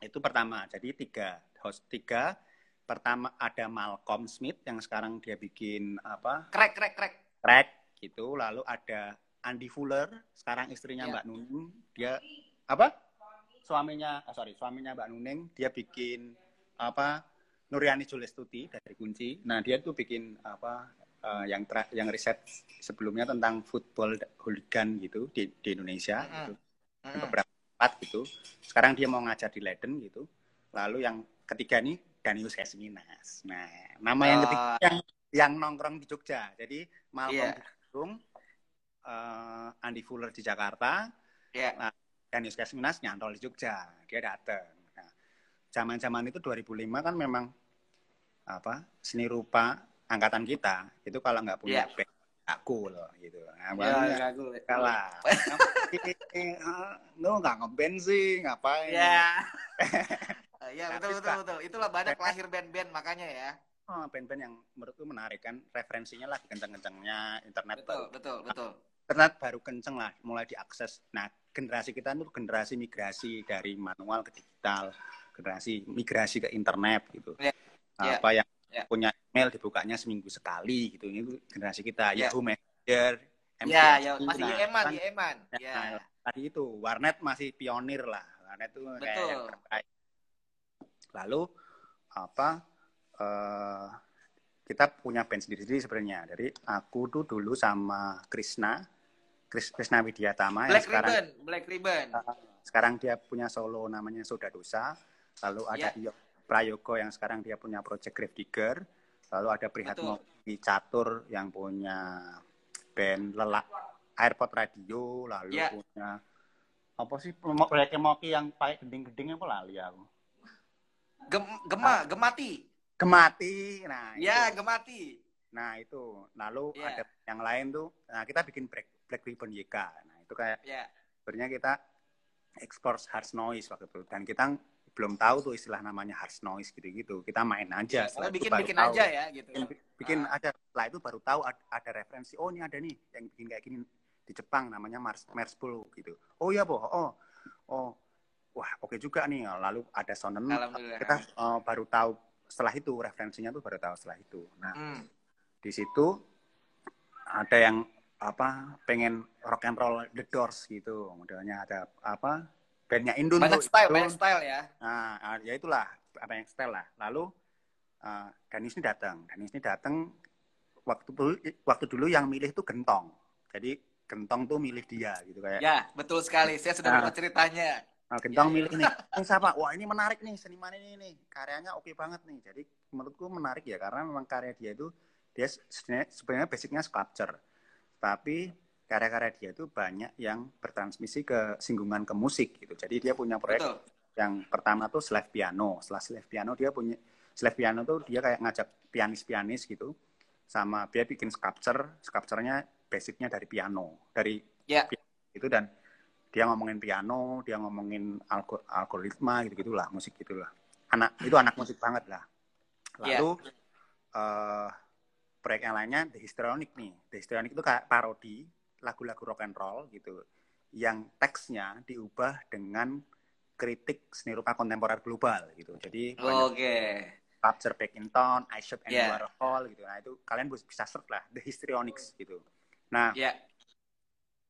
itu pertama jadi tiga host tiga pertama ada Malcolm Smith yang sekarang dia bikin apa Krek, krek, krek. track gitu lalu ada Andy Fuller sekarang istrinya Ya. Mbak Nunung dia apa? Suaminya ah, sorry suaminya Mbak Nuning dia bikin apa Nuriani Julestuti dari Kunci. Nah dia tuh bikin apa eh, yang tra- yang riset sebelumnya tentang football hooligan gitu di, di Indonesia Mm-mm. gitu. Mm-mm. beberapa tempat gitu. Sekarang dia mau ngajar di Leiden gitu. Lalu yang ketiga nih Danius Kesminas nah nama yang Oh. ketiga yang yang nongkrong di Jogja. Jadi Malcolm Iya. di Bandung eh, Andy Fuller di Jakarta Ya. Danius Kesminas nyantol di Jogja dia datang nah, zaman-zaman itu 2005 kan memang apa seni rupa angkatan kita itu kalau nggak punya Iya. band nggak cool gitu nah, Ya, barunya ya, gue. kalah lu nggak ngeband sih ngapain Ya. ya, Tapi betul, betul, betul. Itulah banyak lahir band-band makanya ya. oh, band-band yang menurutku menarik kan referensinya lagi kenceng-kencengnya internet Betul, baru betul, betul. Internet baru kenceng lah mulai diakses nah generasi kita itu generasi migrasi dari manual ke digital generasi migrasi ke internet gitu Ya, ya, apa yang ya. punya email dibukanya seminggu sekali gitu itu generasi kita Ya. Yahoo Messenger Ya, ya, MCSU, masih nah, kan Eman. Ya, Ya. nah, tadi itu warnet masih pionir lah warnet itu kayak Betul. yang terbaik lalu apa eh kita punya band sendiri-sendiri sebenarnya dari aku tuh dulu sama Krishna Kris- Krishna Widyatama yang Black sekarang Ribbon, Black Ribbon. sekarang dia punya solo namanya Soda Dosa lalu ada. Iyo Prayogo yang sekarang dia punya project Grave Digger lalu ada Prihatmo. Catur yang punya band Lelak Airport Radio lalu Ya. punya apa sih proyek Moki yang pakai gending-gendingnya apa lali aku Gem, gema, gemati. Gemati nah Ya, itu. gemati. nah itu lalu Ya. ada yang lain tuh nah kita bikin Black, Black Ribbon YK nah itu kayak Ya. sebenarnya kita ekspor hard noise waktu itu. Dan kita belum tahu tuh istilah namanya hard noise gitu-gitu. Kita main aja Ya, setelah itu bikin baru bikin tahu. aja ya gitu. bikin, bikin Ah. ada setelah itu baru tahu ada, ada referensi oh ini ada nih yang bikin kayak gini di Jepang namanya Mars Merspool gitu. Oh iya boh oh. Oh. Wah oke juga nih. Lalu ada sonen kita eh, baru tahu setelah itu referensinya tuh baru tahu setelah itu. Nah Hmm. di situ ada yang apa pengen rock and roll The Doors gitu modelnya ada apa bandnya Indun Banyak tuh, style, banyak style ya. nah ah, ya itulah apa yang style lah lalu uh, Danis ini datang Danis ini datang waktu dulu waktu dulu yang milih tuh gentong jadi gentong tuh milih dia gitu kayak Ya, betul sekali. Saya sudah Nah. dengar ceritanya. Ah, Gentong Ya, ya. milih nih, ini siapa? Wah ini menarik nih, seniman ini nih, karyanya oke banget nih. Jadi menurutku menarik ya, karena memang karya dia itu dia sebenarnya sebenarnya basicnya sculpture, tapi karya-karya dia itu banyak yang bertransmisi ke singgungan ke musik gitu. Jadi dia punya proyek Betul. yang pertama tuh slave piano. Setelah slave piano dia punya slave piano tuh dia kayak ngajak pianis-pianis gitu, sama dia bikin sculpture, sculpturenya basicnya dari piano, dari Ya. itu dan dia ngomongin piano dia ngomongin algo- algoritma gitu gitulah musik gitulah anak itu anak musik banget lah Iya. lalu eh proyek yang lainnya The Histrionic nih The Histrionic itu kayak parodi lagu-lagu rock and roll gitu yang teksnya diubah dengan kritik seni rupa kontemporer global gitu jadi banyak Oke. Culture Back in Town, I Shop and Yeah. Warhol gitu. Nah, itu kalian bisa search lah The Histrionics gitu. Nah, Ya.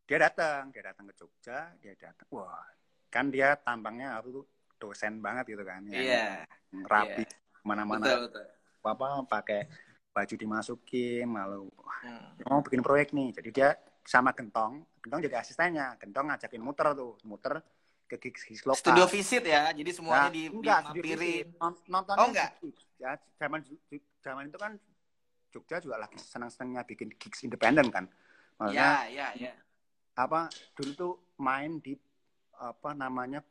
dia datang, dia datang ke Jogja, dia datang. Wah, kan dia tampangnya aku tuh dosen banget gitu kan. Iya. Rapi Betul, mana-mana betul. apa pakai baju dimasukin wah, Hmm. mau bikin proyek nih. Jadi dia sama Gentong, Gentong jadi asistennya. Gentong ngajakin muter tuh, muter ke gigs gigs lokal. Studio visit ya, jadi semuanya Nah, di enggak, studio dimampirin. visit. Non- nontonnya Oh, enggak? ya zaman zaman itu kan Jogja juga lagi senang-senangnya bikin gigs independen kan Ya, maksudnya ya, ya. apa dulu tuh main di apa namanya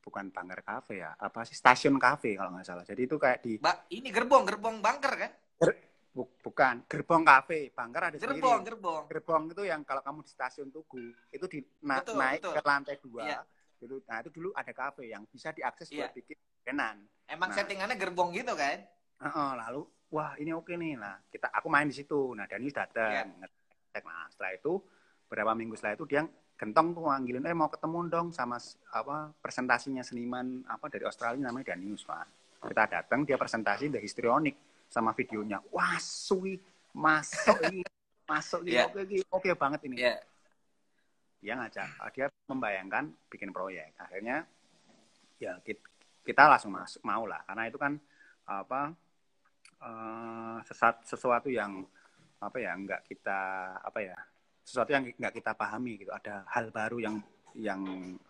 bukan Banggar Cafe ya apa sih stasiun cafe kalau nggak salah jadi itu kayak di Mbak, ini gerbong, gerbong bunker kan? Bukan gerbong cafe Banggar ada sendiri Gerbong, gerbong. gerbong itu yang kalau kamu di stasiun Tugu itu di na- Betul, naik betul. ke lantai dua gitu nah itu dulu ada cafe yang bisa diakses Iya. buat bikin benan Emang Nah. settingannya gerbong gitu kan? Heeh, lalu wah ini oke nih nah kita aku main di situ nah Danius datang ngecek nah setelah itu beberapa minggu setelah itu dia gentong tuh manggilin eh mau ketemu dong sama apa presentasinya seniman apa dari Australia namanya Danius Pak kita datang dia presentasi The Histrionic sama videonya. Wah sui masuk ini. Masuk ini. Iya. oke ini oke banget ini. Iya. dia ngajak. Dia membayangkan bikin proyek. Akhirnya ya kita, kita langsung masuk mau lah. Karena itu kan apa eh, sesat sesuatu yang apa ya nggak kita apa ya sesuatu yang nggak kita pahami gitu. Ada hal baru yang yang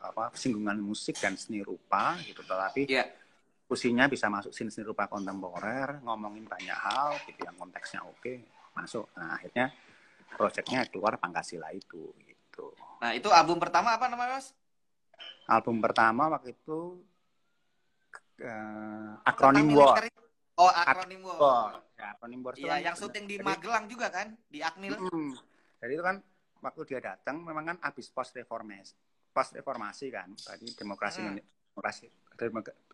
apa singgungan musik dan seni rupa gitu. Tetapi Iya. Fusinya bisa masuk seni seni rupa kontemporer ngomongin banyak hal gitu yang konteksnya oke masuk nah akhirnya proyeknya keluar Pangkasila itu gitu Nah, itu album pertama apa namanya, Mas? album pertama waktu itu eh, akronim war? Oh, akronim war. war ya akronim war Iya, kan yang syuting di jadi- Magelang juga kan? Di Akmil. Mm. jadi itu kan waktu dia datang memang kan habis post reformasi post reformasi kan tadi demokrasi Hmm. demokrasi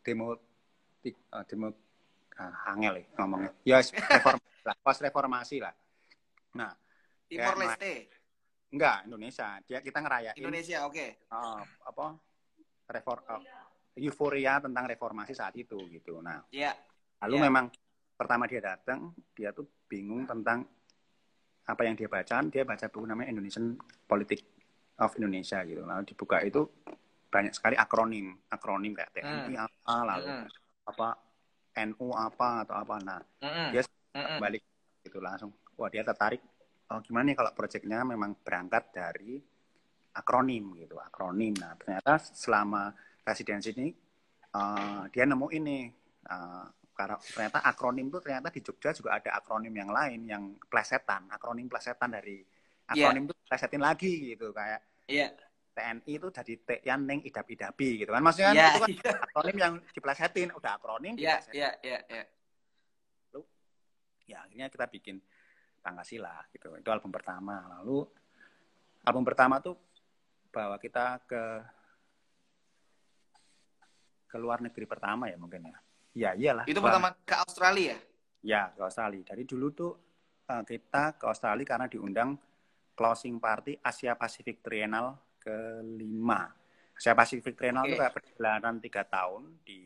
demo demo eh, demo ah, angel ya ngomongnya ya reformasi lah post reformasi lah nah Timor Leste. enggak Indonesia dia kita ngerayain Indonesia, oke. eh, apa reform eh, euforia tentang reformasi saat itu gitu nah Iya. Lalu Iya. memang pertama dia datang, dia tuh bingung tentang apa yang dia baca. Dia baca buku namanya Indonesian Politics of Indonesia gitu. Lalu dibuka itu banyak sekali akronim, akronim kayak TNI apa, lalu Mm-mm. Apa NU apa atau apa. Nah, Mm-mm. Dia Mm-mm. balik gitu langsung. Wah dia tertarik. Oh gimana nih kalau proyeknya memang berangkat dari akronim gitu, akronim. Nah ternyata selama residensi ini eh, dia nemu ini eh, karena ternyata akronim tuh ternyata di Jogja juga ada akronim yang lain yang plesetan, akronim plesetan dari akronim tuh plesetin lagi gitu kayak Iya. TNI itu jadi T yang neng idap-idapi gitu kan maksudnya kan Iya. itu kan akronim yang diplesetin udah akronim Iya, iya, iya, iya. ya akhirnya kita bikin Pangkasila gitu itu album pertama lalu album pertama tuh bawa kita ke ke luar negeri pertama ya mungkin ya ya iyalah Itu pertama ke Australia. ya ke Australia dari dulu tuh eh, kita ke Australia karena diundang closing party Asia Pacific Trienal kelima Asia Pacific Trienal Oke. itu kayak perjalanan tiga tahun di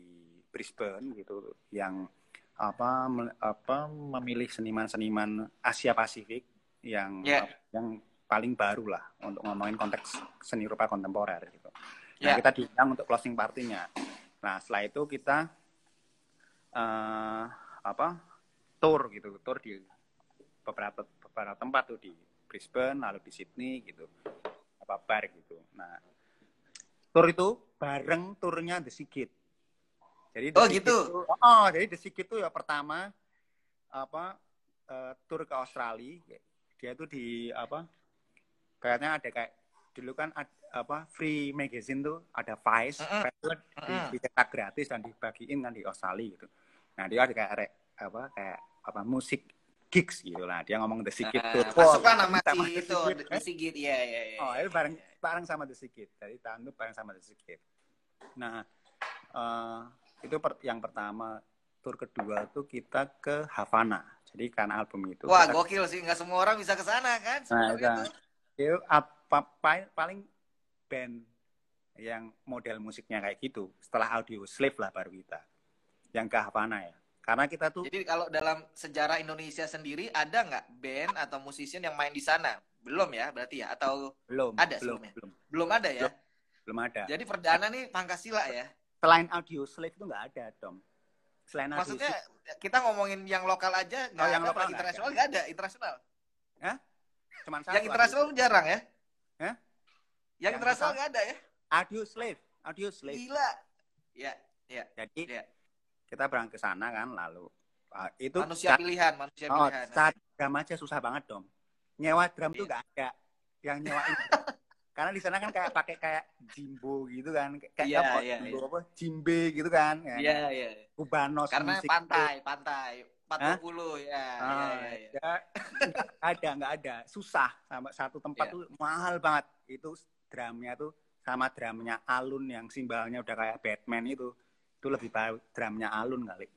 Brisbane gitu yang apa me- apa memilih seniman-seniman Asia Pasifik yang Ya. yang paling baru lah untuk ngomongin konteks seni rupa kontemporer gitu. Nah, Ya. kita diundang untuk closing partinya. Nah, setelah itu kita eh apa tour gitu, tour di beberapa beberapa tempat tuh di Brisbane, lalu di Sydney gitu, apa bar gitu. Nah, tour itu bareng turnya The Sigit. Jadi The Oh, Sigit gitu. tuh- oh, jadi The Sigit itu ya pertama apa eh, tour ke Australia. Dia tuh di apa? Kayaknya ada kayak dulu kan ad- apa free magazine tuh ada Vice. Vice tuh di- Mm-mm. dicetak gratis dan dibagiin kan di Australia gitu. Nah dia ada kayak apa kayak apa musik gigs gitu lah. Dia ngomong The Sigit Nah, Tour. masuklah nama sama si The itu The. Sigit iya iya iya Oh, itu bareng bareng sama The Sigit. Jadi tahun itu bareng sama The Sigit. Nah, eh, itu per- yang pertama. Tour kedua tuh kita ke Havana. Jadi karena album itu. wah kita- gokil sih nggak semua orang bisa ke sana kan Nah, itu, tuh. itu apa pa- paling band yang model musiknya kayak gitu. Setelah Audio Slave lah baru kita. Yang ke Havana ya. Karena kita tuh jadi kalau dalam sejarah Indonesia sendiri ada nggak band atau musician yang main di sana belum ya berarti ya atau belum ada belum sebelumnya? belum belum ada ya belum ada. jadi perdana nih Pangkasila ya Selain Audio Slave itu nggak ada, Dom. Selain Audio maksudnya Slave kita ngomongin yang lokal aja nggak Oh, yang ada, lokal internasional nggak ada internasional cuman satu. yang internasional jarang ya Hah? yang Yang internasional nggak ada ya Audio Slave, Audio Slave. gila ya ya Jadi Iya. Kita berangkat ke sana kan lalu ah, itu manusia pilihan manusia Oh, pilihan saat drum aja susah banget dong. Nyewa drum tuh Iya. nggak ada yang nyewain. Karena di sana kan kayak pakai kayak jimbo gitu kan, kayak Iya, apa? iya, jimbo apa? Jimbe gitu kan. kan. iya iya Kubanos karena musik pantai pantai 40 ya tuh. iya Ah, iya, iya. ya, nggak ada nggak ada susah sama satu tempat Iya. tuh mahal banget itu drumnya tuh sama drumnya alun yang simbalnya udah kayak Batman itu itu lebih baik drumnya alun kali.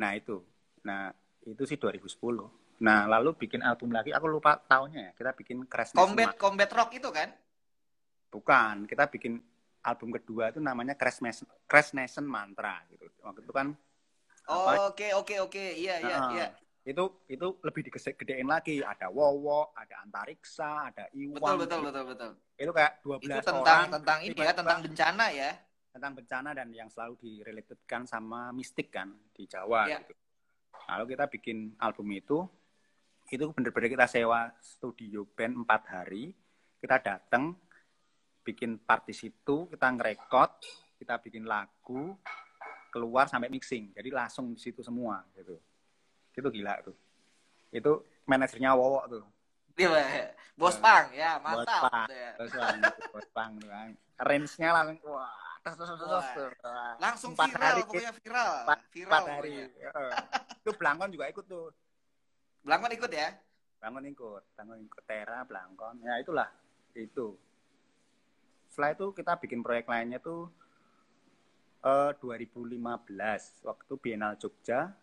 Nah itu. Nah itu sih 2010 nah lalu bikin album lagi aku lupa tahunnya ya. Kita bikin Crash combat combat rock itu kan? Bukan. Kita bikin album kedua itu namanya Crash Nation, Crash Nation Mantra gitu. Waktu itu kan oke oke oke. Iya iya iya. Itu itu lebih digedein lagi. Ada Wowo ada Antariksa ada Iwan betul betul betul betul. Itu kayak 12 itu tentang orang. tentang ini ya tentang bencana ya tentang bencana dan yang selalu direlatedkan sama mistik kan di Jawa Iya. gitu. Lalu kita bikin album itu, itu bener-bener kita sewa studio band empat hari, kita datang, bikin part di situ, kita ngerekod, kita bikin lagu, keluar sampai mixing, jadi langsung di situ semua gitu. Itu gila tuh. Itu manajernya Wowo tuh. Iya, bos Eh, pang ya Bos mantap Pang. Ya. Terus bang, bos tuh, kan. range-nya langsung wah, langsung Empat viral hari pokoknya viral Empat, viral empat hari. Itu Blangkon juga ikut tuh. Blangkon ikut ya Blangkon ikut, Blangkon ikut Tera, Blangkon. Ya itulah, itu. Setelah itu kita bikin proyek lainnya tuh eh 2015 waktu Bienal Jogja,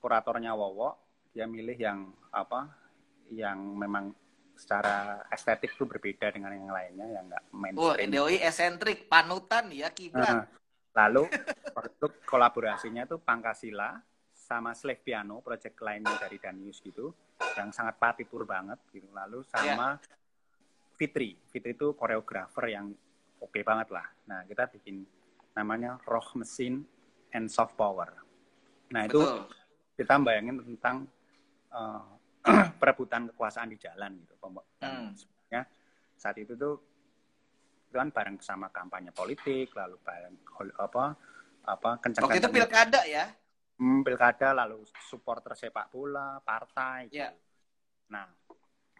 kuratornya Wowo, dia milih yang apa? Yang memang secara estetik tuh berbeda dengan yang lainnya yang enggak oh mainstream. doi esentrik panutan ya kiblat Heeh. Lalu waktu kolaborasinya tuh Pangkasila sama Slave Piano, project lainnya dari Danius gitu, yang sangat partitur banget gitu. Lalu sama Fitri, Fitri itu koreografer yang oke banget lah. Nah kita bikin namanya Roh Mesin and Soft Power. Nah itu betul kita bayangin tentang eh, perebutan kekuasaan di jalan gitu. Dan Hmm. sebenarnya saat itu tuh itu kan bareng sama kampanye politik, lalu bareng apa apa kencang waktu itu pilkada ya Hmm, pilkada, lalu supporter sepak bola, partai. gitu. Iya. Nah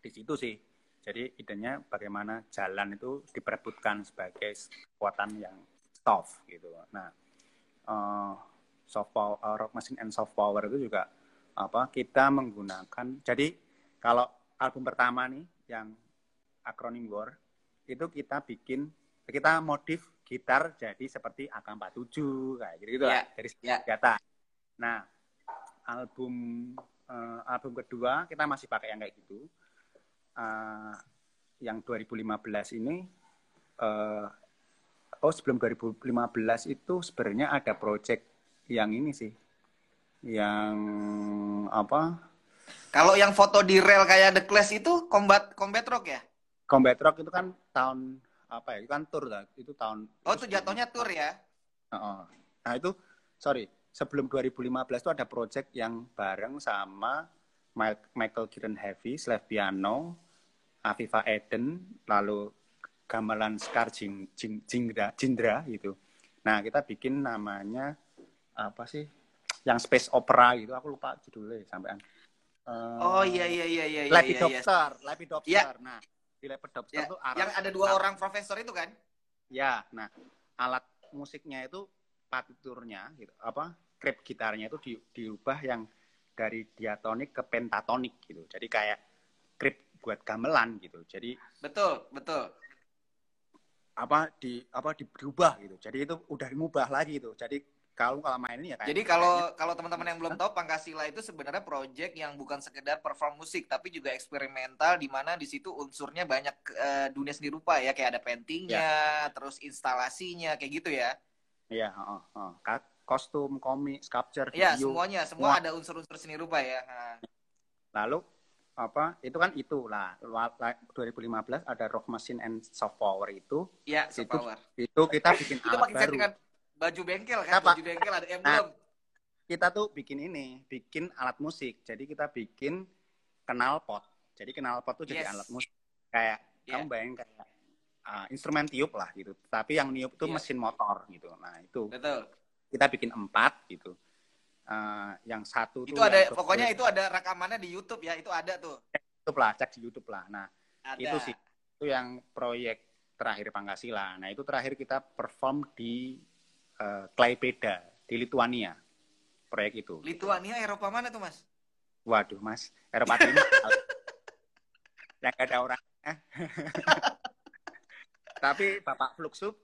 di situ sih. Jadi idenya bagaimana jalan itu diperebutkan sebagai kekuatan yang soft gitu. Nah eh, soft power, eh, rock machine and soft power itu juga apa kita menggunakan jadi kalau album pertama nih yang akronim war itu kita bikin kita modif gitar jadi seperti AK47 kayak gitu gitu Ya, lah dari ya. senjata nah album eh, album kedua kita masih pakai yang kayak gitu Eh, yang 2015 ini eh, oh sebelum 2015 itu sebenarnya ada project yang ini sih yang apa? Kalau yang foto di rel kayak The Clash itu combat combat rock ya? Combat Rock itu kan tahun apa ya? Itu kan tour lah itu tahun oh itu jatuhnya tour ya? Heeh. nah itu sorry. Sebelum 2015 itu ada project yang bareng sama Ma- Michael Kiran Heavy Slave Piano Afifa Eden lalu gamelan Scar Jindra, Jindra gitu. Nah kita bikin namanya apa sih yang space opera gitu aku lupa judulnya sampean Eh, oh iya iya iya iya iya iya, iya. Lepidopter, Lepidopter. Nah, di Lepidopter Ya, tuh arah- yang ada dua orang profesor itu kan Ya, nah alat musiknya itu partiturnya gitu, apa krep gitarnya itu di, diubah yang dari diatonik ke pentatonik gitu. Jadi kayak krip buat gamelan gitu. Jadi Betul, betul. apa di apa di- diubah gitu. Jadi itu udah ngubah lagi gitu. Jadi kalau kalau main ini ya kayak Jadi kalau kalau teman-teman yang belum tahu Pangkasila itu sebenarnya project yang bukan sekedar perform musik tapi juga eksperimental di mana di situ unsurnya banyak eh, dunia seni rupa ya kayak ada paintingnya, terus instalasinya kayak gitu ya. Iya, heeh. Ka- kostum, komik, sculpture, Iya, video. semuanya, semua semua. ada unsur-unsur seni rupa ya. Nah, Lalu apa? Itu kan itu lah. Wa- la- 2015 ada Rock Machine and Soft Power itu. ya, Itu- power. Itu kita bikin alat baru. Baju bengkel kan, Apa? baju bengkel ada emblem. Kita tuh bikin ini, bikin alat musik. Jadi kita bikin kenal pot. Jadi kenal pot tuh jadi Yes. alat musik. Kayak Yeah. kamu bayangin kayak uh, instrumen tiup lah gitu. Tapi yang niup tuh Yeah. mesin motor gitu. Nah itu Betul. kita bikin empat gitu. Uh, yang satu Itu tuh ada pokoknya itu ada rekamannya di YouTube ya, itu ada tuh. YouTube lah, cek di YouTube lah. Nah Ada. itu sih itu yang proyek terakhir Pangkasila. Nah itu terakhir kita perform di uh, Klaipeda di Lituania proyek itu. Lituania Eropa mana tuh, Mas? Waduh mas, Eropa Timur yang gak ada orang. Tapi Bapak Fluxus,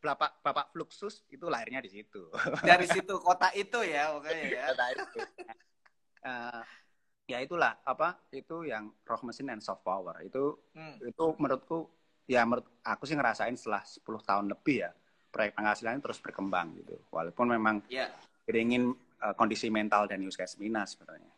Bapak Bapak Fluxus itu lahirnya di situ. Dari situ kota itu ya, pokoknya ya. Eh, ya itulah apa itu yang rock machine and soft power itu Hmm. itu menurutku ya menurut aku sih ngerasain setelah 10 tahun lebih ya proyek penghasilan ini terus berkembang gitu walaupun memang Ya. ingin kondisi mental dan Yuskes Mina sebenarnya